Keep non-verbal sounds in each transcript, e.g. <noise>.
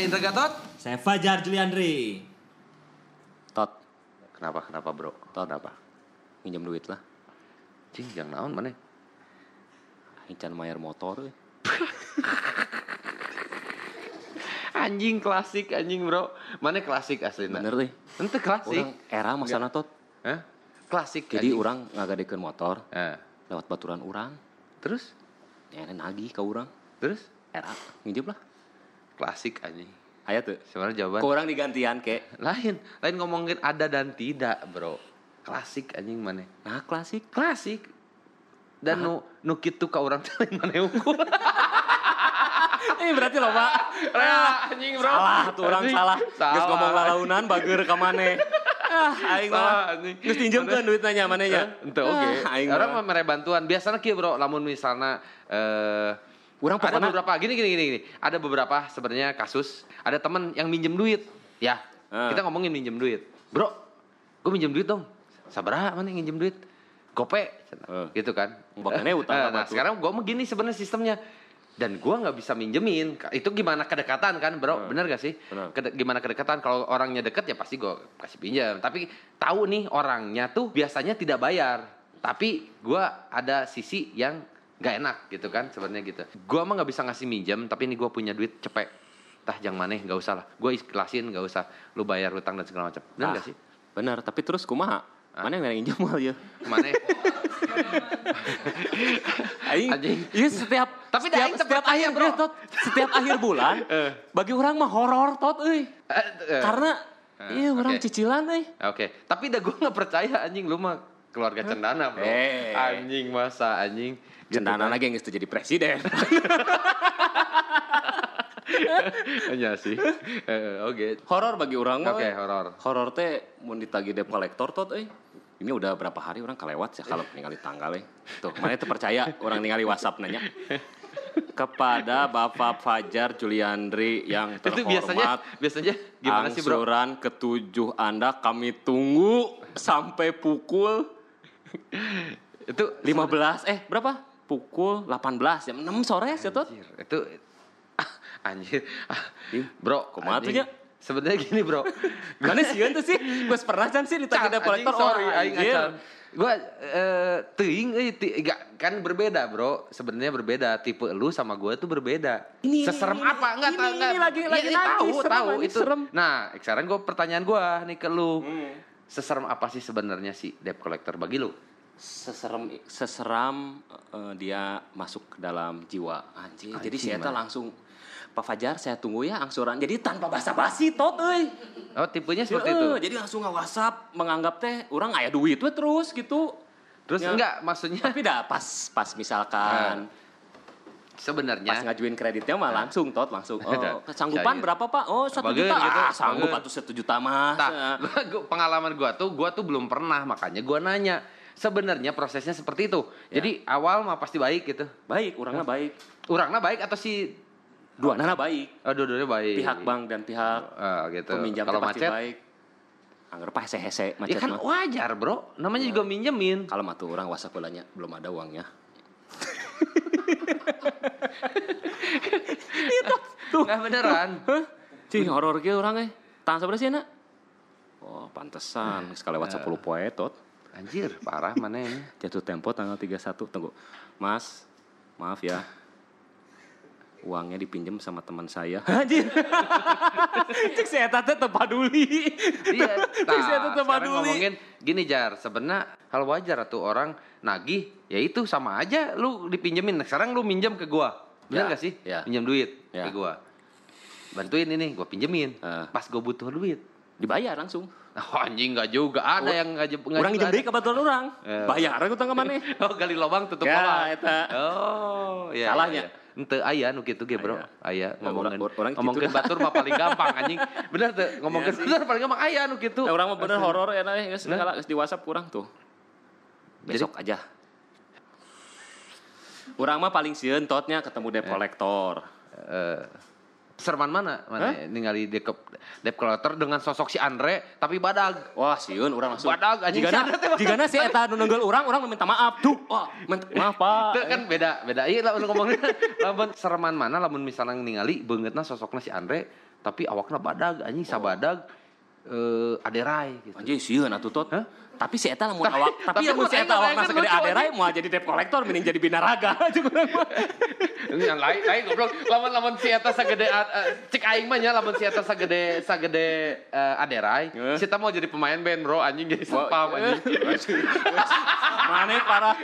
Saya Indra Gatot. Saya Fajar Juliandri. Tot, Kenapa? Kenapa bro? tot apa? Minjem duit lah. Cing, jangan naon mana? Hincan mayar motor. eh. <laughs> Anjing klasik anjing bro. Mana klasik asli? Bener deh. Ente klasik. Orang era masana tot. Hah? Klasik. Jadi anjing. orang ngagadekeun motor Eh, lewat baturan orang. terus? Ya nagih ke orang. Terus? Era nginjem lah. Klasik anjing. Aya tuh. Sebenarnya jawaban Ke orang digantian ke. lain. Lain ngomongin ada dan tidak bro. Klasik anjing mana? Nah klasik. Klasik. Dan nu nu kitu ka urang teh lain mana ukur. Eh berarti loh pak. Ya, anjing bro. Salah tuh orang salah. Geus ngomong lalaunan bageur ka mane. Ah, aing Salah, mah. anjing. Geus pinjemkeun duit nanya manehnya. Ah, aing Orang mah. mah mere bantuan. Biasanya kieu bro, lamun misalnya eh Urang ada pokokna- beberapa gini gini gini gini. Ada beberapa sebenarnya kasus ada teman yang minjem duit. Ya. Ah. Kita ngomongin minjem duit. Bro, gue minjem duit dong. Sabaraha mana yang minjem duit? Gope. Eh. Gitu kan. Makanya utang Eh, Nah, tuh? sekarang gue mau gini sebenarnya sistemnya. Dan gue nggak bisa minjemin. Itu gimana kedekatan kan, bro? Bener gak sih? Bener. Kede- gimana kedekatan? Kalau orangnya deket ya pasti gue kasih pinjam. Tapi tahu nih orangnya tuh biasanya tidak bayar. Tapi gue ada sisi yang nggak enak gitu kan sebenarnya gitu. Gue mah nggak bisa ngasih minjem. Tapi ini gue punya duit cepet. Tah jangan maneh nggak usah lah. Gue ikhlasin nggak usah. Lu bayar hutang dan segala macam. Bener Ah, gak sih? Bener, tapi terus kumaha? Mana yang nginjem mal ya? Ke mana? <laughs> Aing, Anjing. iya setiap Tapi setiap, setiap akhir bro. eh, tot, setiap akhir bulan <laughs> bagi orang mah horor tot euy. Karena Eh, iya orang oke. cicilan euy. Oke, tapi dah gue nggak percaya anjing lu mah keluarga cendana bro. Eh. Anjing masa anjing. Gitu Cendana kan. lagi yang teu jadi presiden. <laughs> Iya sih. Eh, Oke. horor bagi orang mah. Oke, euy. horor. Horor teh mun ditagih debt collector tot euy. Ini udah berapa hari orang kelewat sih kalau ningali tanggal euy. Tuh, mana itu percaya orang ningali WhatsApp nanya. Kepada Bapak Fajar Juliandri yang Itu terhormat. biasanya biasanya gimana sih bro? Angsuran ketujuh Anda kami tunggu sampai pukul Itu 15 eh berapa? Pukul 18 jam 6 sore ya tuh. Itu <laughs> anjir. Bro, kumaha tuh anjing. nya? Sebenarnya gini bro. <laughs> Mana sih itu sih? Gue pernah kan sih ditagih debt collector anjing, sorry, oh, aing acan. Gua eh teuing gak- kan berbeda, Bro. Sebenarnya berbeda. Tipe lu sama gua tuh berbeda. Ini, Seserem ini, apa? Enggak ini, tahu ini enggak. lagi- Iya, lagi iya, tahu, tahu itu. serem. Nah, sekarang gua pertanyaan gua nih ke lu. Hmm. Seserem apa sih sebenarnya si debt collector bagi lu? Seseram seseram eh, dia masuk ke dalam jiwa anjing. Jadi Anjing, saya tuh man. langsung Pak Fajar saya tunggu ya angsuran. Jadi tanpa basa-basi tot euy. Oh, tipenya seperti Heeh, itu. Jadi langsung nge WhatsApp menganggap teh orang aya duit we terus gitu. Terus Ya. enggak maksudnya Tapi dah pas pas misalkan sebenarnya pas ngajuin kreditnya mah langsung tot langsung. <laughs> Oh, kesanggupan Cair. berapa Pak? Oh, satu juta. gitu. Ah, sanggup atuh satu juta mah. Nah, <laughs> pengalaman gua tuh gua tuh belum pernah makanya gua nanya. Sebenarnya prosesnya seperti itu. Ya. Jadi awal mah pasti baik gitu. Baik, orangnya baik. Orangnya baik atau si Dua nana baik. oh, dua-duanya baik. Pihak bank dan pihak Ah, gitu. peminjam Kalau pasti macet, baik. Angger pas hese-hese ya macet kan mah. wajar, Bro. Namanya juga minjemin. Kalau mah tuh orang WhatsApp ulanya belum ada uangnya. <laughs> Itu tuh. Nggak beneran. Cing horor ge orang eh. Tahan sabar sih nak. Oh, pantesan sekali Eh. WhatsApp 10 poe tot. Anjir, parah mana ini? Jatuh tempo tanggal 31. Tunggu. Mas, maaf ya. Uangnya dipinjam sama teman saya. <laughs> Anjir. Cik saya tante tepaduli. Iya. Cik saya tante sekarang tepaduli. ngomongin gini Jar, sebenarnya hal wajar tuh orang nagih, ya itu sama aja lu dipinjemin. Nah, Sekarang lu minjem ke gua. Bener Ya, gak sih? ya. Pinjam duit Ya. ke gua. Bantuin ini, gua pinjemin. Eh. Pas gua butuh duit. Dibayar langsung. <laughs> Oh, anjing nggak juga ada yang ngajak Orang juga nginjem deui kebetulan orang. Eh. Bayar aku tangga mana? <laughs> Oh, gali lobang tutup Ya, lobang. eta. Oh, iya. Salahnya. iya, iya. Ente aya nu kitu ge, Bro. Aya. Ya, ngomongin orang- ngomongin batur mah paling gampang anjing. Bener tuh, ngomongin Iya sih. batur paling gampang aya nu kitu. Nah, orang mah bener horor ya nah, geus Nah. geus di WhatsApp kurang tuh. Besok aja. Orang mah paling sieun totnya ketemu debt collector. Eh, Serman mana? Mana ningali deep, deep collector dengan sosok si Andre tapi badag. Wah, siun orang langsung. Badag, anjing, Jigana, jigana si eta nu nenggel orang, orang minta maaf. Duh, wah, maaf, Pak. Itu kan beda, beda. Iya lah ngomongin <laughs> lamun Serman mana lamun misalnya ningali beungeutna sosokna si Andre tapi awakna badag anjing sabadag eh aderai gitu. Anjing sieun atuh tot. Hah? Tapi si eta lamun Tapi- awak, <laughs> tapi tapi lamun mun si aing eta awak ngelayangan segede lucu, aderai mau jadi debt collector mending jadi binaraga. <laughs> Cuk urang mah. Ini yang lain, lain goblok. Lamun lamun si eta sagede uh, cek aing mah nya lamun si eta sagede sagede uh, aderai, Heeh. si eta mau jadi pemain band, Bro. Anjing jadi sapam anjing. <laughs> Mana parah.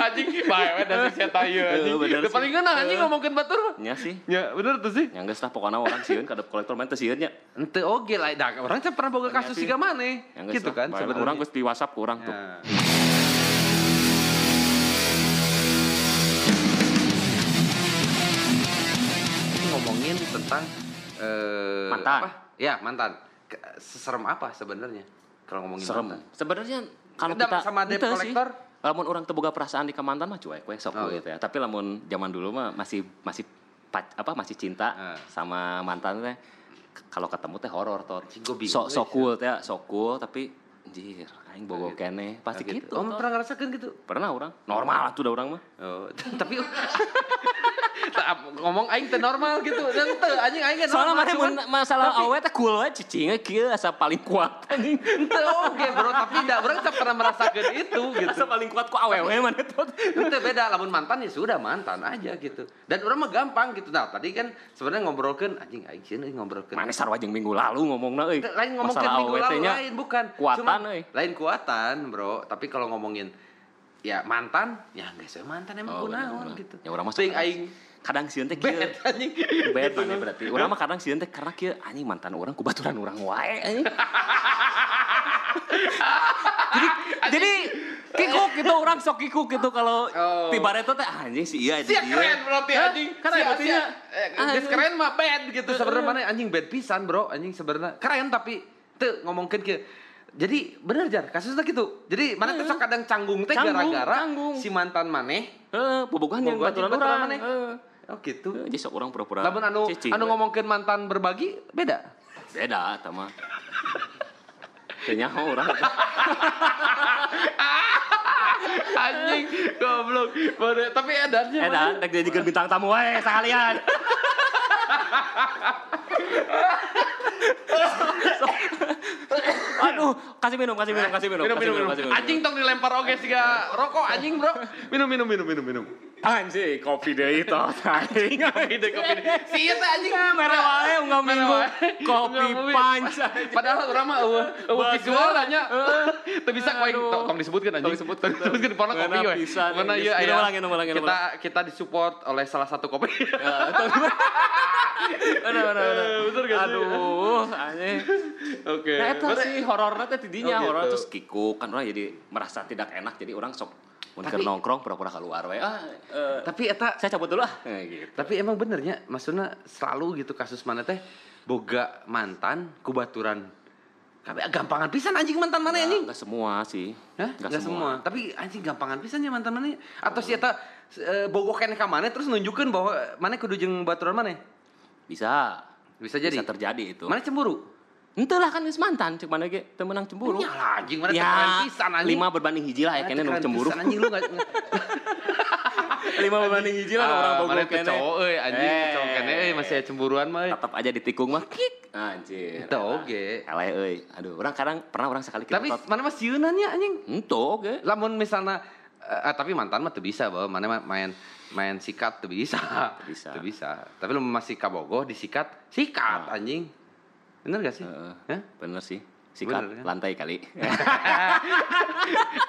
anjing bae we da si eta ieu anjing. Bener Teu paling sih. ngeunah anjing ngomongkeun batur. Nya sih. Ya, bener tuh sih. Yang geus lah pokoknya orang sieun ka debt collector mah teu sieun nya. Ente oge lah, dah orang teh pernah boga kasus siga maneh. Gitu kan sebenarnya. Orang geus WhatsApp ku urang tuh. Ya. Ini ngomongin tentang eh, Mantan. Apa? Ya mantan. Ke- Seserem apa sebenarnya kalau ngomongin Serem. mantan? Sebenarnya kalau kita sama debt Ente sih. collector? Lamun orang teboga perasaan di kemantan mah cuek we sok Oh, gitu ya. Tapi lamun zaman dulu mah masih masih pac- apa masih cinta Ah. sama mantan teh kalau ketemu teh horor tot. Sok sok guys, cool teh, sok cool tapi anjir aing bogo kene pasti Nah, gitu. Oh, pernah ngerasakan gitu? Pernah orang. Normal tuh dah orang mah. Oh, <laughs> tapi ngomong aing teh normal gitu. Dan teu anjing aing ge Soalnya mana mun masalah tapi- awe teh cool we cicingnya kieu asa paling kuat anjing. Ente oke bro, tapi tidak orang tak pernah merasakan itu <laughs> gitu. Asa paling kuat ku awewe mana tot. Itu beda, lamun mantan ya sudah mantan aja gitu. Dan orang mah gampang gitu. Nah tadi kan sebenarnya ngobrolkan anjing aing sieun ngobrolkeun. Mana sarwa jeung minggu lalu ngomongna euy. Lain ngomong ke Masalah minggu lalu teh lain bukan. Kuatan euy. Lain kuatan bro. Tapi kalau ngomongin ya mantan, ya enggak saya mantan emang Oh, kunaon gitu. Ya Ting sok- aing kadang sieun teh <laughs> kieu. anjing. Gitu. mana <laughs> berarti. Urang mah kadang sieun teh karena kieu anjing mantan orang kubaturan urang wae anjing. jadi <laughs> jadi kikuk gitu orang sok kikuk gitu kalau Oh. tiba itu teh anjing si iya Sia dia. keren berarti anjing. Keren Sia- berarti nya. eh, Anjing. geus keren mah bad gitu sebenarnya mana anjing bad pisan bro anjing sebenarnya keren tapi teu ngomongkeun ke jadi bener jar kasusnya gitu jadi mana sok kadang canggung teh gara-gara si mantan maneh Heeh, bobogohan yang baturan urang. maneh. Oh gitu Jadi sok orang pura-pura. lamun anu cicing, anu ngomongkeun mantan berbagi beda beda eta mah. Urang. <laughs> anjing goblok tapi edannya Edan, rek dijieun bintang tamu wae sekalian. <laughs> <laughs> Aduh, kasih minum, kasih minum, kasih minum, minum kasih minum minum kasih minum. anjing tong dilempar oge siga rokok anjing bro. Minum minum minum minum minum Anjing, kopi deui itu anjing. <laughs> kopi deh kopi deh si eta anjing Mere wae unggah Mere minggu. wae. Kopi punch. Padahal urang mah eueuh eueuh Bagus. visual nya. Teu bisa Aduh. tong disebutkeun anjing. Tong disebutkeun. Disebutkeun pokona kopi we. ieu aya. ulang, minum ulang, minum Kita kita disupport oleh salah satu kopi. <laughs> Eh, bener gak sih? Aduh, anjing. Oke. Nah, itu sih horornya teh tidinya, Oh, gitu. horor terus kikuk kan orang jadi merasa tidak enak jadi orang sok mun keur Tapi- nongkrong pura-pura keluar. Ah, eh, Tapi eta saya cabut dulu ah. Eh, gitu. tapi emang benernya maksudnya selalu gitu kasus mana teh boga mantan kubaturan Kabe gampangan pisan anjing mantan mana anjing? nggak semua sih. Hah? Nggak Nggak semua. Tapi anjing gampangan pisan ya mantan mana? Atau si eta e, bogoh kene ka mana terus nunjukeun bahwa mana kudu jeung baturan mana? Bisa. Bisa jadi. Bisa terjadi itu. Mana cemburu? Ente lah kan geus mantan, cek mana ge teu meunang cemburu. Ya lah anjing mana teh keren Ya, pisan anjing. lima berbanding hiji lah ya Mana teh nu cemburu. pisan, anjing lu enggak <laughs> lima berbanding hiji lah orang Ah, bogo mana teh kene. cowok euy anjing Eh. cowok kene euy masih aya cemburuan mah. Tetap aja ditikung mah kik. Anjir. Itu oge. Eleh euy. Aduh, orang kadang pernah orang sekali Tapi mana mah sieunan ya anjing? Ento oge. Lamun misalnya eh, tapi mantan mah tuh bisa bahwa mana main main sikat tuh bisa. Tuh bisa. Tapi lu masih kabogoh disikat, sikat Ah. anjing. Bener gak sih? Hah? Bener sih. Sikat Bener, kan? lantai kali. <laughs>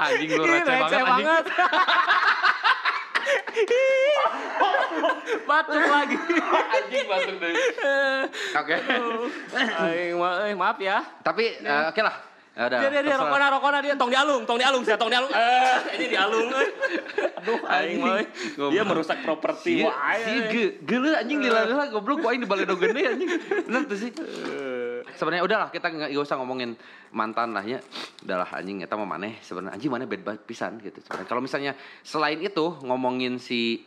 Anjing lu receh banget anjing. Batuk lagi. Anjing batuk deh. Oke. Aing ma- eh, maaf ya. Tapi eh, oke lah. Ya udah. Dia dia dia rokona rokona dia tong dialung, tong dialung, saya tong dialung. Eh, ini dialung. eh. Aduh, aing mah. Dia merusak properti Si, wae. si ge, geuleuh anjing dilala goblok ku aing di baledo gede anjing. Bener tuh sih. Sebenarnya udahlah kita nggak usah ngomongin mantan lah ya. Udahlah anjing eta mah maneh sebenarnya anjing bad banget pisan gitu. Sebenarnya kalau misalnya selain itu ngomongin si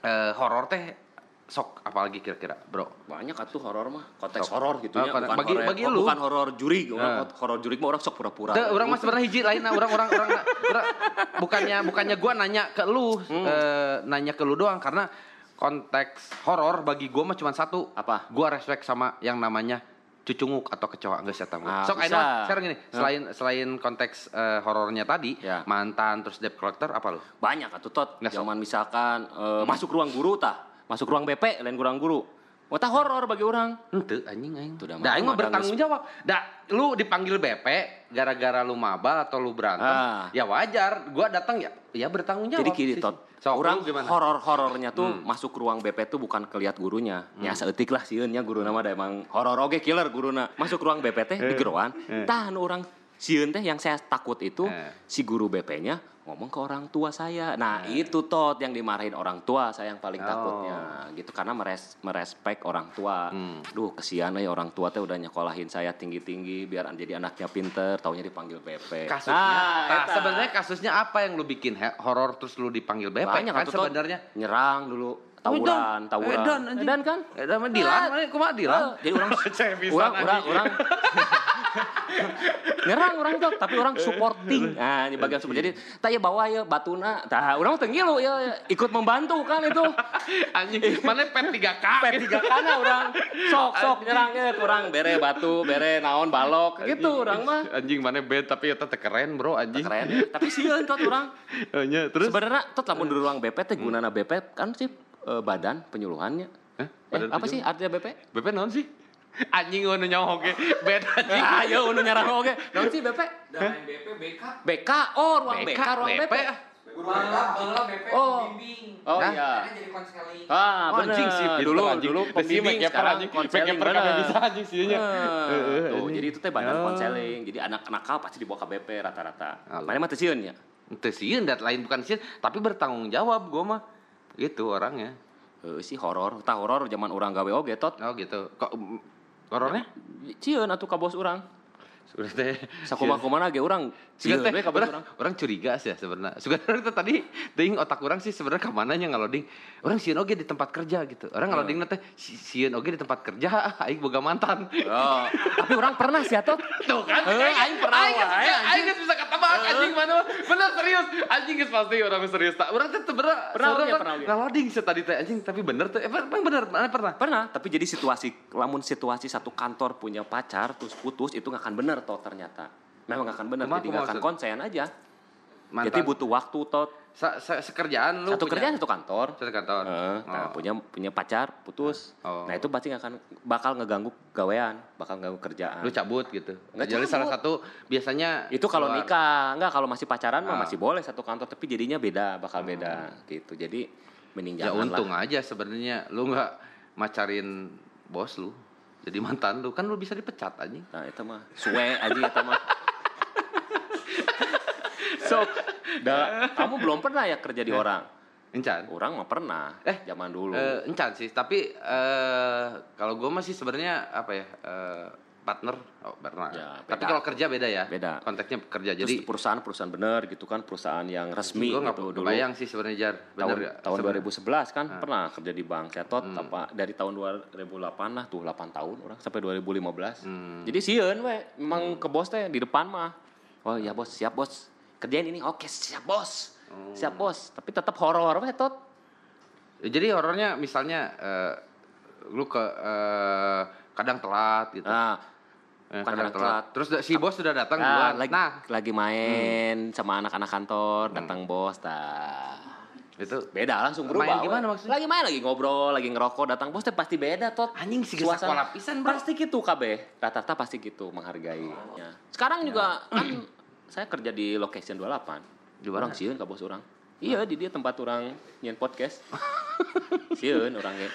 eh, horor teh sok apalagi kira-kira bro Banyak atuh horor mah, konteks horor gitu ya, Oh, bukan bagi- horor, bagi oh, lu. bukan horor jurig, orang Nah. horor jurig mah orang sok pura-pura. Teu, orang mah sebenarnya hiji lain nah, orang orang orang orang- bukannya bukannya gua nanya ke lu Hmm. eh, nanya ke lu doang karena konteks horor bagi gua mah cuma satu Apa? gua respect sama yang namanya cucunguk atau kecoa enggak saya tahu Ah, sok bisa. Aino, sekarang gini selain selain konteks eh, horornya tadi Ya. mantan terus debt collector apa lu Banyak atuh tot. Nggak. Zaman misalkan eh, masuk ruang guru tah, masuk ruang BP lain ruang guru. Wah tah horor bagi orang. Ente anjing aing. Da aing mah bertanggung jawab. Da lu dipanggil BP gara-gara lu mabal atau lu berantem, Ah. ya wajar. Gua datang ya ya bertanggung jawab. Jadi sih. tot, So, orang horor-horornya tuh masuk ruang BP tuh bukan keliat gurunya. Ya seetik lah sieun nya guru nama da emang horor oge killer guruna. Masuk ruang BP teh di geroan, tah anu orang sieun teh yang saya takut itu Eh. si guru BP-nya ngomong ke orang tua saya. Nah, itu tot yang dimarahin orang tua saya yang paling Oh. takutnya gitu karena meres merespek orang tua. Hmm. Duh, kesian euy orang tua teh udah nyekolahin saya tinggi-tinggi biar jadi anaknya pinter, taunya dipanggil BP. kasusnya. Nah, Nah, sebenarnya kasusnya apa yang lu bikin horor terus lu dipanggil BP Banyak kan sebenarnya? nyerang dulu tawuran, tawuran. Edan, anjing. Edan kan? Edan mah Dilan, mana kumaha Dilan? Eh, jadi orang <laughs> orang orang orang <laughs> nyerang orang tuh tapi orang supporting. Nah di bagian support jadi tanya bawa ya batuna tah orang teu ngilu ya ikut membantu kan itu. <laughs> Anjing, mana pet 3K? <laughs> pet tiga kana orang. Sok sok nyerangnya kurang bere batu bere naon balok gitu orang mah. Anjing mana bed tapi eta teh keren, Bro, anjing. keren tapi sieun <laughs> tot orang. Hanya terus? Sebenarnya tot lamun di ruang BP teh gunana BP kan sih eh, badan penyuluhannya. Eh, Badan apa sih artinya BP BP naon sih? Anjing oge. Bed <laughs> anjing. Ah, ya udah nyerang oke. Naon sih BP? Dan BP BK BK, oh ruang BK, ruang BP. ah. Bala BP Oh. pembimbing. Oh Nah. iya. Karena jadi konseling. Ah, Oh, bener. anjing sih, dulu anjing. dulu pembimbing sekarang anjing. konseling kabeh bener. bisa, anjing, sih, nya. Heeh, Tuh, jadi itu teh badan Oh. konseling. Jadi anak nakal pasti dibawa ke BP rata-rata. Mana mah teu sieun ya? Itu sieun dat lain bukan sieun, tapi bertanggung jawab gua mah. Gitu orangnya. Heuh sih horor, tah horor zaman orang gawe oge tot. Oh gitu. Kok mm, horornya? Cieun atuh ka bos urang. Sudah teh. Sakumaha-kumaha ge urang cieun Sudah teh we ka bos orang, urang. orang curiga sih ya sebenarnya. Sebenarnya tadi ting otak orang sih sebenarnya ke mananya ngaloding. Orang sieun oge di tempat kerja gitu. Orang ngaloding teh si- sieun oge di tempat kerja <laughs> aing boga mantan. Oh, tapi orang pernah sih atuh. Tuh kan, aing pernah aing, bisa anjing mana bener serius anjing geus pasti orang serius tak teu bener Pernah oge, sebenarnya pernah oge. ngaloding sih tadi teh anjing tapi bener teh emang bener mana pernah Pernah, tapi jadi situasi lamun situasi satu kantor punya pacar terus putus itu nggak akan bener toh ternyata. Memang nggak akan bener, jadi nggak akan konsen aja. mantan Jadi butuh waktu tot. Sa- sa- sekerjaan lu Satu punya- kerjaan satu kantor. satu kantor Eh, nah, Oh. punya punya pacar putus. Oh. Nah, itu pasti akan bakal ngeganggu gawean, bakal ngeganggu kerjaan. lu cabut gitu Nggak jadi cabut. salah satu biasanya itu kalau keluar. nikah, enggak kalau masih pacaran mah Ah. masih boleh satu kantor, tapi jadinya beda, bakal beda gitu. Jadi mending ya untung lah. aja sebenarnya lu nggak macarin bos lu jadi mantan lu kan lu bisa dipecat anjing Nah, itu mah suwe aja itu mah. <laughs> Sok, da, kamu belum pernah ya kerja di orang? encan Orang mah pernah, Eh, zaman dulu. Eh, encan sih tapi eh kalau gue masih sebenarnya apa ya eh, partner oh pernah Ya, tapi kalau kerja beda ya Beda. konteksnya kerja Terus jadi perusahaan-perusahaan bener gitu kan, perusahaan yang resmi gue gitu dulu. bayang sih sebenarnya jar tahun bener ya, tahun sebenarnya. 2011 kan pernah kerja di bank Cetot Hmm. apa dari tahun 2008 lah tuh 8 tahun orang sampai 2015 Hmm. jadi sieun we memang ke bos teh di depan mah oh ya bos siap bos kerjain ini oke siap bos Oh. siap bos tapi tetap horor we tot Ya, jadi horornya misalnya eh, lu ke eh, kadang telat gitu nah Eh, kadang telat. terus da- si bos sudah datang nah, duluan lagi, nah lagi main sama anak-anak kantor datang bos dah itu beda langsung Main berubah gimana we. maksudnya? lagi main lagi ngobrol lagi ngerokok datang bos teh pasti beda tot anjing sih sekolah pisan bro Pasti gitu KB. Rata-rata pasti gitu menghargai. Ya. Sekarang juga kan <clears throat> saya kerja di location 28. Di orang sieun ka bos orang. Iya, di dia tempat orang nyen podcast. <laughs> sieun orangnya.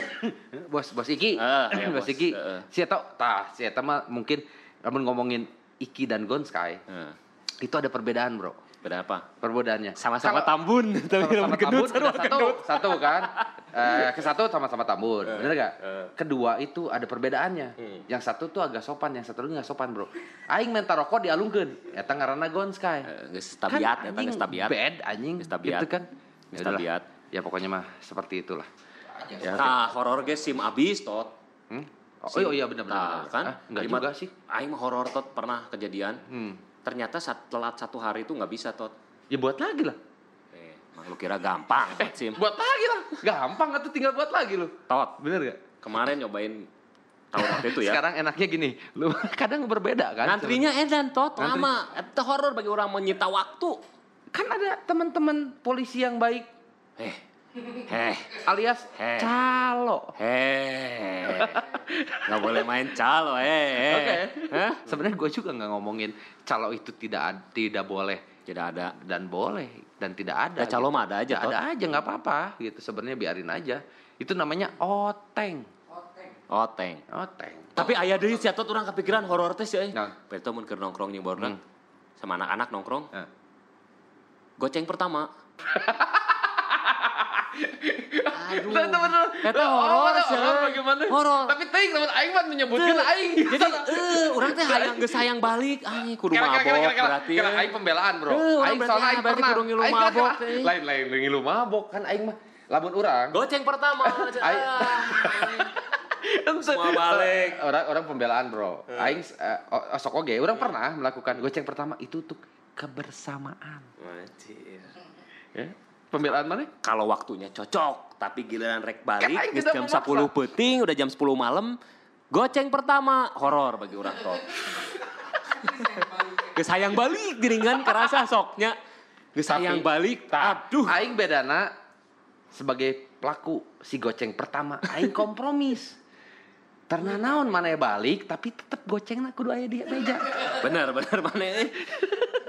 <coughs> bos bos Iki Ah, ya, <coughs> bos bos. Iki Heeh. si tau tah eta mah mungkin namun ngomongin Iki dan Gonskai Nah, itu ada perbedaan bro beda apa? perbedaannya Sama-sama tambun, <laughs> tapi sama-sama tambun sama satu satu kan <laughs> Eh, ke satu sama-sama tambun bener gak eh. kedua itu ada perbedaannya Hmm. yang satu tuh agak sopan yang satu lagi nggak sopan bro aing minta rokok dialungkeun eta ngaranna Gonskai Eh, Geus tabiat, eta geus tabiat. bad anjing Geus tabiat. gitu kan Geus Ya tabiat. ya pokoknya mah seperti itulah Ya, oke. Nah, horor ge sim abis tot. Hmm? Oh, oh iya benar benar. Nah, kan? Ah, enggak juga sih. Aing horor tot pernah kejadian. Hmm. Ternyata saat telat satu hari itu nggak bisa tot. Ya buat lagi lah. Eh, emang lu kira gampang Eh, buat sim. buat lagi lah. Gampang atau tinggal buat lagi lu. Tot, Bener gak? kemarin nyobain tahun waktu itu ya. Sekarang enaknya gini, lu <laughs> kadang berbeda kan. Ngantrinya edan tot Ngantri. lama. Itu horor bagi orang menyita waktu. kan ada teman-teman polisi yang baik Eh, eh, alias Eh. calo. eh. Nggak boleh main calo, eh. eh. Oke. Hah? Sebenarnya gue juga nggak ngomongin calo itu tidak tidak boleh Tidak ada. dan boleh dan tidak ada. Ya, calo mah ada aja, Ya, ada aja nggak apa-apa gitu. Sebenarnya biarin aja. Itu namanya oteng. Oteng. Oteng. Tapi ayah deui sia tot urang kepikiran horor teh sih euy. Nah. Beto mun keur nongkrong jeung barudak Hmm. sama anak-anak nongkrong. Eh. Goceng pertama. <laughs> Aduh. Bener. Eta Oh, horor sih. horor bagaimana? Horor. Tapi teuing lamun aing mah menyebutkeun aing. Jadi eh urang teh hayang geus hayang balik anjing kudu mabok berarti. kira euy. aing pembelaan, Bro. Orang aing soalnya aing berarti pernah. kudu ngilu Aing mabok, kira- eh. Lain lain ngilu mabok kan aing mah lamun urang. Goceng pertama. <laughs> Aing-. <laughs> Semua balik. <laughs> Orang orang pembelaan, Bro. Aing eh, sok oge, orang pernah melakukan goceng pertama itu untuk kebersamaan. Anjir. Ya. Pembelaan mana? Kalau waktunya cocok, tapi giliran rek balik tidak jam memaksa. 10 peting, udah jam 10 malam, goceng pertama horor bagi orang tot. <laughs> Geus hayang balik diringan kerasa soknya. Geus Tapi- hayang balik. Aduh. Aing bedana sebagai pelaku si goceng pertama, aing kompromis. Karena naon mana balik, tapi tetep gocengna kudu aya di meja. Benar, benar mana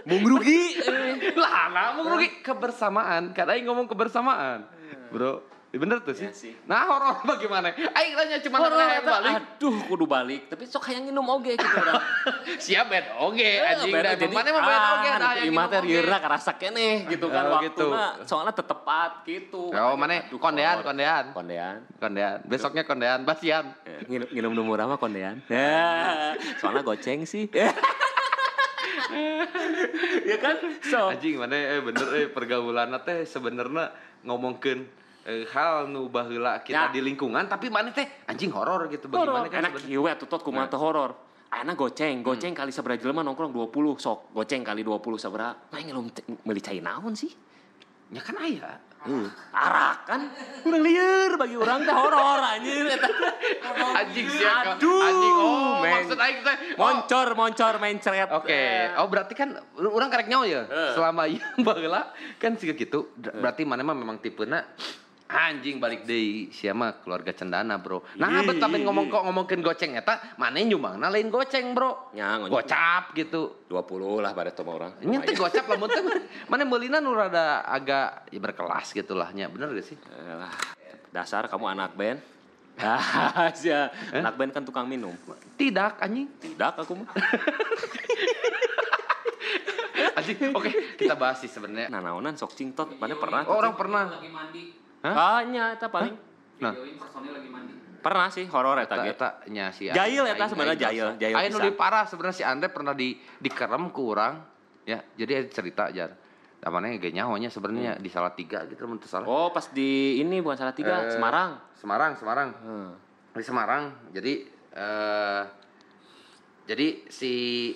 Mung rugi. eh. lah, lah mau rugi kebersamaan. Karena aing ngomong kebersamaan. Bro, bener tuh sih. Iya sih. Nah, horor bagaimana? Aing tanya cuma Horor balik. Aduh, kudu balik. Tapi sok hayang minum oge gitu orang. <laughs> Siap bed oge Eh, anjing dah. Mana mah bed oge dah yang Imah teh gitu, oge. rieura karasa keneh gitu kan Oh, gitu. waktuna. Soalnya tetepat gitu. Oh, mana? Kondean, kondean. Kondean. Kondean. Besoknya kondean, basian. Eh, Nginum, nginum nomor apa kondean? Ya, soalnya goceng sih. <laughs> <laughs> ya kan? So, Anjing mana eh bener eh pergaulan teh sebenarnya ngomongkeun eh, hal nu baheula kita Ya. di lingkungan tapi mana teh anjing horor gitu bagaimana kan Enak sebenarnya. ieu we tutot kumaha teh horor. Ayeuna goceng, goceng kali sabaraha jelema nongkrong 20, sok goceng kali 20 sabaraha. Main ngelum meuli cai naon sih? Ya kan aya. Hmm. Arak kan? Urang lieur bagi urang teh horor anjir eta. Anjing sia Aduh, anjing oh men. maksud aing teh oh, Moncor, moncor main ceret. Oke, oh berarti kan orang karek nyawa ya. Eh. Selama ieu <laughs> baheula kan sih gitu. Berarti mana mah memang tipena anjing balik deui sia mah keluarga cendana, Bro. Nah, Ih, bet tapi ih, ngomong kok ngomongkeun goceng eta, mana nyumbangna lain goceng, Bro. Ya. Gocap gitu. 20 lah pada sama orang. Ini teh gocap lamun teh <laughs> mana meulina nu rada agak ya, berkelas gitu lah nya. Bener gak sih? Dasar kamu anak band. <laughs> Sia. Eh? Anak band kan tukang minum. Tidak, anjing. Tidak aku mah. <laughs> Anjing. Oke, kita bahas sih sebenarnya. Nah, naonan sok cingtot, mana pernah? Oh, orang pernah. lagi mandi. Hah? Hanya eta paling. Nah. Videoin personil lagi mandi. Pernah sih horor eta ge. eta nya si Jail eta sebenarnya jail, jail pisan. lebih parah sebenarnya si Andre pernah di dikerem ke orang ya. Jadi ada cerita jar. Namanya ge nyahonya sebenarnya di Salatiga gitu mun teu salah. Hmm. Oh, pas di ini bukan salah tiga, Eh, Semarang. Semarang, Semarang. Hmm. Di Semarang. Jadi eh jadi si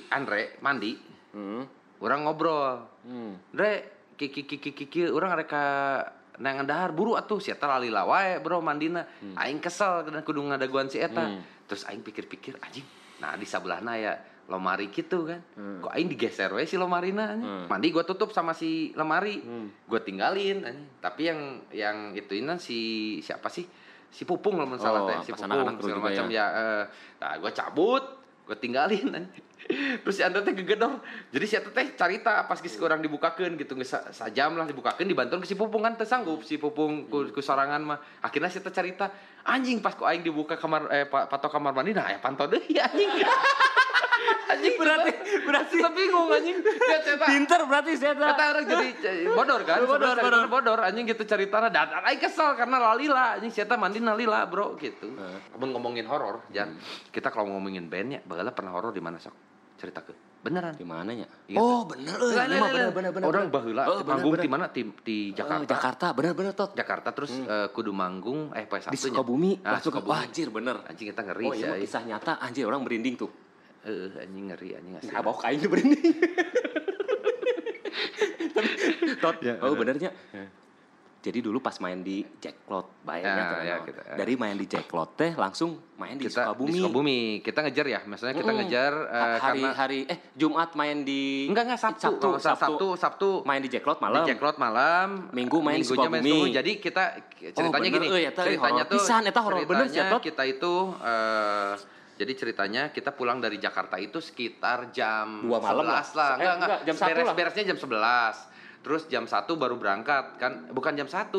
Andre mandi, Hmm. orang ngobrol. Hmm. Dre, kiki kiki kiki orang reka nang dahar buru atuh si eta lalila wae bro mandina. Aing kesel dan kudu ngadaguan si eta. Hmm. Terus aing pikir-pikir anjing. Nah, di sebelahna ya lomari gitu kan. Hmm. Kok aing digeser we si lomarina. Hmm. Mandi gua tutup sama si lemari. Hmm. Gua tinggalin anjing. Tapi yang yang ituinan si siapa sih? Si Pupung lamun salah Oh, teh, si Pupung segala juga macam ya. ya. eh, nah, gua cabut, gua tinggalin anjing. Terus si teh gegedor. Jadi si teh carita pas geus orang dibukakeun gitu geus sa- sajam lah dibukakeun dibantuan ke si Pupung kan teu sanggup si Pupung ku, ku sorangan mah. Akhirnya si Eta carita anjing pas ku aing dibuka kamar eh pa- patok kamar mandi nah ya pantau deui anjing. <laughs> anjing berarti berarti bingung anjing. Ya cerita Pinter berarti saya Kata orang <laughs> jadi bodor kan Bodor, bodor. ceritanya bodor anjing gitu ceritanya dan dan aing kesel karena lalila anjing siapa mandi lalila bro gitu. Mun ngomongin horor Jan kita kalau ngomongin bandnya bagala pernah horor di mana sok cerita ke beneran Di mananya? Iya. Oh, bener euy. Lah, bener lah. bener bener. orang bener. baheula Oh, bener, manggung bener. di mana di di Oh, Jakarta Jakarta, bener bener tot. Jakarta terus eh, kudu manggung eh poe Di Sabtunya. Sukabumi, ah, langsung Sukabumi. wah anjir bener. anjing kita ngeri Oh, iya kisah nyata anjir orang merinding tuh. Heeh, anjing ngeri anjing asli Nah, bawa kain tuh merinding. <laughs> Tot, Ya, oh bener. benernya. Jadi dulu pas main di Jacklot, bayangnya Ya, tuh, ya, no. kita- ya. Dari main di Jacklot teh langsung main di kita Sukabumi. di Sukabumi kita ngejar ya maksudnya kita Mm-mm. ngejar eh, hari karena hari eh Jumat main di enggak enggak Sabtu Sabtu, salah, Sabtu. Sabtu Sabtu main di Jacklot di malam. Jacklot malam Minggu main di main Sukabumi. Jadi kita ceritanya bener, gini eta, euy, ceritanya horor tuh pisan, eta horor bener, ceritanya Tot. kita itu eh, jadi ceritanya kita pulang dari Jakarta itu sekitar jam Dua malam 11 lah. lah. Eh, Enggak, enggak. enggak, jam Beres, beresnya jam 11. Terus jam 1 baru berangkat kan bukan jam 1.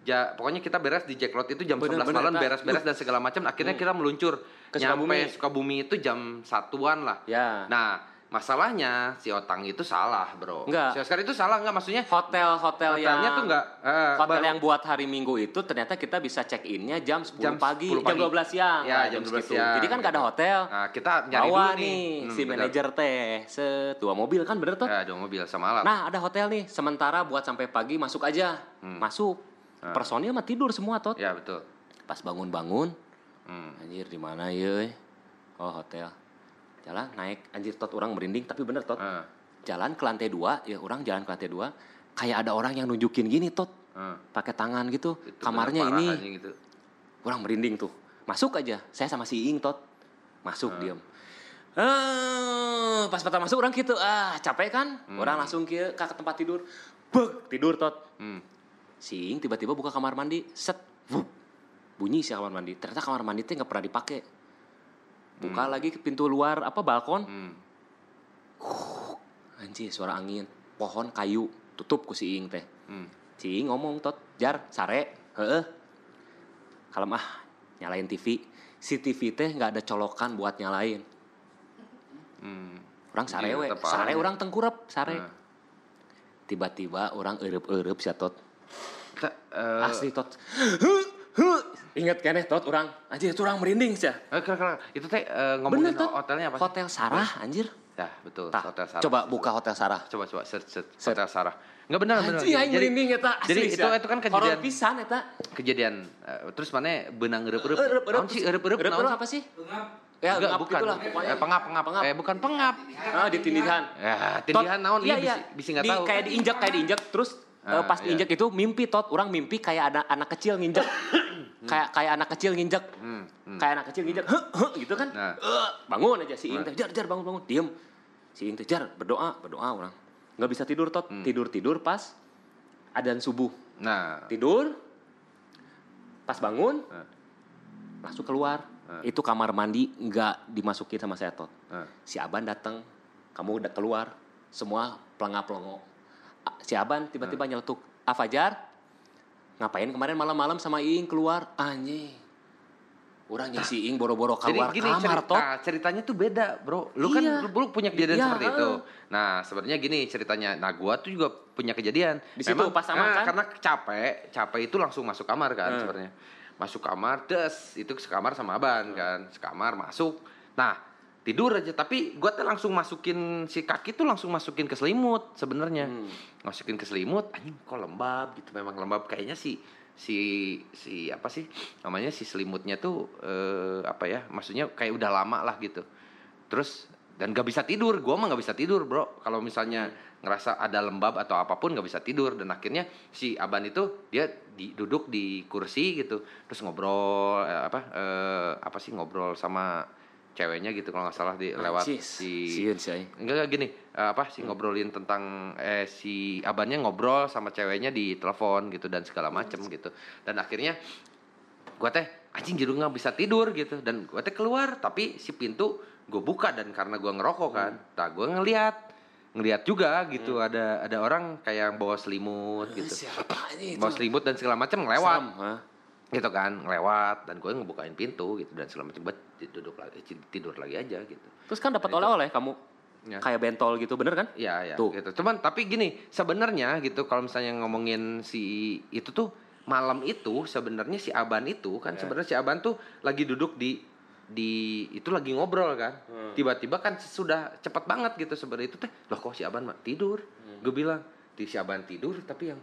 Ja, pokoknya kita beres di Jacklot itu jam Bener, 11 bener, malam beres-beres dan segala macam. Akhirnya kita meluncur Ke nyampe Sukabumi. Sukabumi itu jam satuan lah. Ya. Nah, masalahnya si Otang itu salah, Bro. Enggak. Si Oscar itu salah enggak maksudnya? Hotel-hotel yang Hotelnya tuh enggak eh, Hotel baru- yang buat hari Minggu itu ternyata kita bisa check innya jam 10 Jam pagi, 10 jam pagi. 12 siang. Ya, Nah, jam 12 segitu. siang, Jadi kan gak ada gitu. hotel. Nah, kita nyari Bawa dulu nih. nih Hmm, si manajer teh setua mobil kan bener tuh. Ya, dua mobil sama. Nah, ada hotel nih. Sementara buat sampai pagi masuk aja. Hmm. Masuk. Nah. Personil mah tidur semua tot. Ya, betul. Pas bangun-bangun, Hmm. anjir di mana ya? Oh, hotel. Jalan naik anjir tot orang merinding tapi bener tot. Ah, Jalan ke lantai dua, ya orang jalan ke lantai dua, kayak ada orang yang nunjukin gini tot, ah. pakai tangan gitu. Itu Kamarnya ini gitu. orang merinding tuh masuk aja saya sama si Ing tot masuk Hmm. diam eh pas pertama masuk orang gitu ah capek kan Hmm. orang langsung ke ke tempat tidur bek tidur tot Hmm. si Ing tiba-tiba buka kamar mandi set wup, bunyi si kamar mandi ternyata kamar mandi teh nggak pernah dipakai buka lagi ke pintu luar apa balkon? Hmm. anjir suara angin. Pohon kayu tutup ku si Ing teh. Hmm. si Ing ngomong tot jar sare. Heeh. Kalem ah nyalain TV si TV teh nggak ada colokan buat nyalain. Hmm. orang sare Iya, we. sare orang tengkurap sare. Nah. tiba-tiba orang erep-erep sih tot. Kita, eh, asli tot. <gasps> ingat kan tot orang anjir itu orang merinding sih eh, kira- kira- itu teh eh, ngomongin bener tot hotelnya apa sih? hotel Sarah anjir Ya, betul. Tah, hotel Sarah. coba buka hotel Sarah Coba coba search, search. Search. hotel Sarah. Enggak benar benar. Anjing aing merinding eta asli jadi itu itu kan horor kejadian pisan eta kejadian eh, terus mana benang eueup-eueup. Eueup-eueup. Naon sih eueup-eueup? naon Eueup sih? apa sih Tengah. ya Enggak, bukan. pokoknya Eh, pengap, pengap. Pengap. Eh, bukan pengap. ah ditindihan Ya, tindihan naon iya, iya, bisa enggak Di- tahu. Kayak diinjak, kayak diinjak terus eh, pas iya. diinjak itu mimpi tot, orang mimpi kayak ada anak kecil nginjek. <laughs> kayak kayak anak kecil nginjek. Hmm, hmm. Kayak anak kecil nginjek. Huh, huh, gitu kan. Nah. Eh, bangun aja si Ing Nah. teh, jar jar bangun bangun, diem. Si Ing teh jar berdoa, berdoa orang. nggak bisa tidur tot, Hmm. tidur-tidur pas adzan subuh. Nah, Tidur pas bangun Nah. langsung keluar. Nah. Itu kamar mandi nggak dimasukin sama saya tot nah. si Aban datang, kamu udah keluar, semua pelengap-pelongo. A- Si Aban tiba-tiba Hmm. nyeletuk, ah Fajar, ngapain kemarin malam-malam sama Iing keluar? Anjing. Orang yang si Iing boro-boro Jadi keluar gini kamar, cerita, tot. ceritanya tuh beda, bro. Lu kan Iya. lu, lu punya kejadian Iya, seperti itu. Nah, sebenarnya gini ceritanya. Nah, gua tuh juga punya kejadian. Di situ pas sama nah, kan? Karena capek, capek itu langsung masuk kamar kan Hmm. sebenarnya. Masuk kamar, des, itu sekamar sama Aban kan. Sekamar masuk. Nah, tidur aja tapi gua tuh langsung masukin si kaki tuh langsung masukin ke selimut sebenarnya. Hmm. Masukin ke selimut, anjing kok lembab gitu memang lembab. Kayaknya sih si si apa sih namanya si selimutnya tuh eh, apa ya maksudnya kayak udah lama lah gitu. Terus dan gak bisa tidur gue mah gak bisa tidur bro. Kalau misalnya ngerasa ada lembab atau apa pun gak bisa tidur. Dan akhirnya si aban itu dia di, duduk di kursi gitu. Terus ngobrol eh, apa eh, apa sih ngobrol sama ceweknya gitu kalau nggak salah di lewat Anjis, si sieun si enggak gini eh, apa sih ngobrolin tentang eh si abannya ngobrol sama ceweknya di telepon gitu dan segala macem gitu. Dan akhirnya gua teh anjing jadi nggak bisa tidur gitu. Dan gua teh keluar tapi si pintu gue buka dan karena gua ngerokok kan nah gua ngeliat ngeliat juga gitu ada ada orang kayak yang bawa selimut gitu. Siapa anjing itu? bawa selimut dan segala macam lewat? Gitu kan ngelewat dan gue ngebukain pintu gitu dan segala macam buat duduk lagi tidur lagi aja gitu Terus kan dapat Itu. oleh-oleh kamu Ya. kayak bentol gitu, bener kan? Iya, ya, Tuh. gitu. Cuman tapi gini, sebenarnya gitu kalau misalnya ngomongin si itu tuh malam itu sebenarnya si Aban itu kan Ya. sebenarnya si Aban tuh lagi duduk di di itu lagi ngobrol kan Hmm. tiba-tiba kan sudah cepat banget gitu sebenarnya itu teh loh kok si Aban mah tidur Hmm. gue bilang di si Aban tidur tapi yang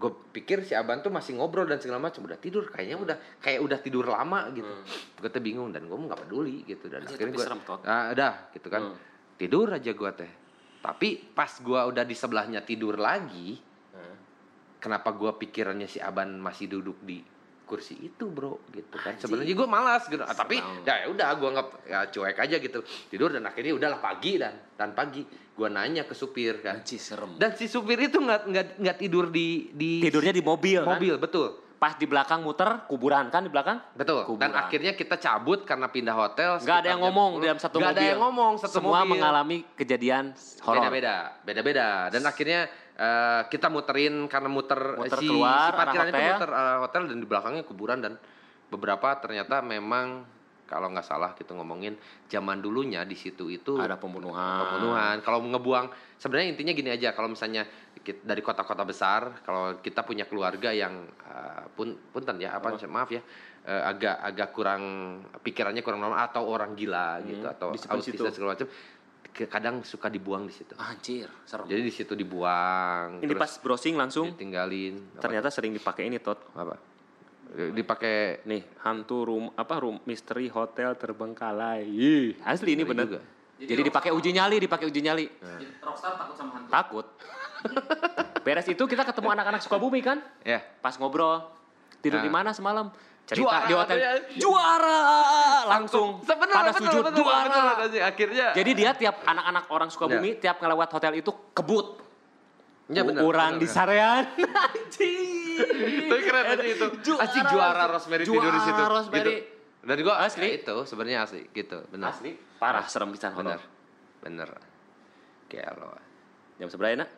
gue pikir si Aban tuh masih ngobrol dan segala macam. Udah tidur kayaknya udah kayak udah tidur lama gitu. Gue tuh bingung dan gue nggak peduli gitu. Dan Hmm. Anjir, akhirnya gue ah, udah gitu kan. Hmm. tidur aja gue teh. Tapi pas gue udah di sebelahnya tidur lagi kenapa gua pikirannya si Aban masih duduk di kursi itu bro gitu kan sebenarnya gue malas gitu Ah, tapi ya udah gue nggak ya cuek aja gitu tidur dan akhirnya udahlah pagi dan dan pagi gue nanya ke supir kan Anjir serem. dan si supir itu nggak nggak nggak tidur di di Tidurnya di mobil, kan? mobil betul Pas di belakang muter kuburan kan di belakang? betul dan Kuburan. akhirnya kita cabut karena pindah hotel Nggak ada yang ngomong 10. di dalam satu Nggak mobil. ada yang ngomong satu Semua mobil. mengalami kejadian horor. beda-beda beda-beda dan akhirnya eh, kita muterin karena muter, Muter si, keluar, si parkiran arah itu hotel. muter arah hotel dan di belakangnya kuburan dan beberapa ternyata memang kalau nggak salah kita ngomongin zaman dulunya di situ itu Ada pembunuhan. pembunuhan kalau ngebuang sebenarnya intinya gini aja kalau misalnya kit- dari kota-kota besar kalau kita punya keluarga yang eh, pun punten ya apa maaf ya eh, agak agak kurang pikirannya kurang normal atau orang gila gitu atau autis dan segala macam kadang suka dibuang di situ Anjir, serem. jadi di situ dibuang ini pas browsing langsung ditinggalin apa, ternyata sering dipakai ini tot. apa dipakai Nih, hantu rum apa room misteri hotel terbengkalai. Ih, asli ini bener. juga. Jadi dipakai uji nyali, dipakai uji nyali. Rockstar takut sama hantu. Takut. <laughs> Beres itu kita ketemu anak-anak Sukabumi kan? ya Pas ngobrol. Tidur Nah. di mana semalam? Cerita Juara di hotel. katanya. Juara! Langsung Sebenernya, pada betul, sujud betul, juara. betul, betul, akhirnya Jadi dia tiap anak-anak orang Sukabumi tiap ngelewat hotel itu kebut. Ya, benar, Orang benar, di sarean. <laughs> Anjing. Tapi keren aja itu. <laughs> Juara Anjing juara. Rosemary Juara tidur di situ. Rosemary. Gitu. Dan gua Asli. ya itu sebenarnya asli gitu, benar. Asli parah serem pisan Benar. horor. Bener. Kayak lo. Jam seberapa ya, nak?